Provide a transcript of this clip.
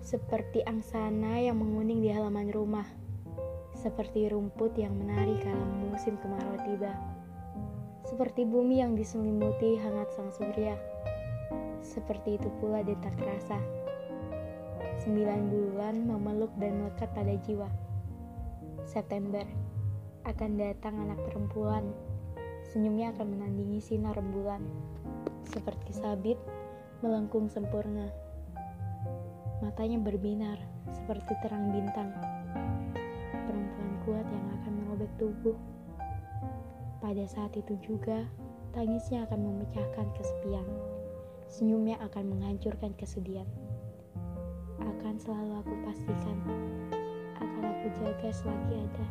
Seperti angsana yang menguning di halaman rumah. Seperti rumput yang menari kala musim kemarau tiba. Seperti bumi yang diselimuti hangat sang surya. Seperti itu pula detak rasa. Sembilan bulan memeluk dan melekat pada jiwa. September akan datang anak perempuan. Senyumnya akan menandingi sinar rembulan. Seperti sabit melengkung sempurna. Matanya berbinar seperti terang bintang. Perempuan kuat yang akan merobek tubuh. Pada saat itu juga, tangisnya akan memecahkan kesepian. Senyumnya akan menghancurkan kesedihan. Akan selalu aku pastikan, akan aku jaga selagi ada.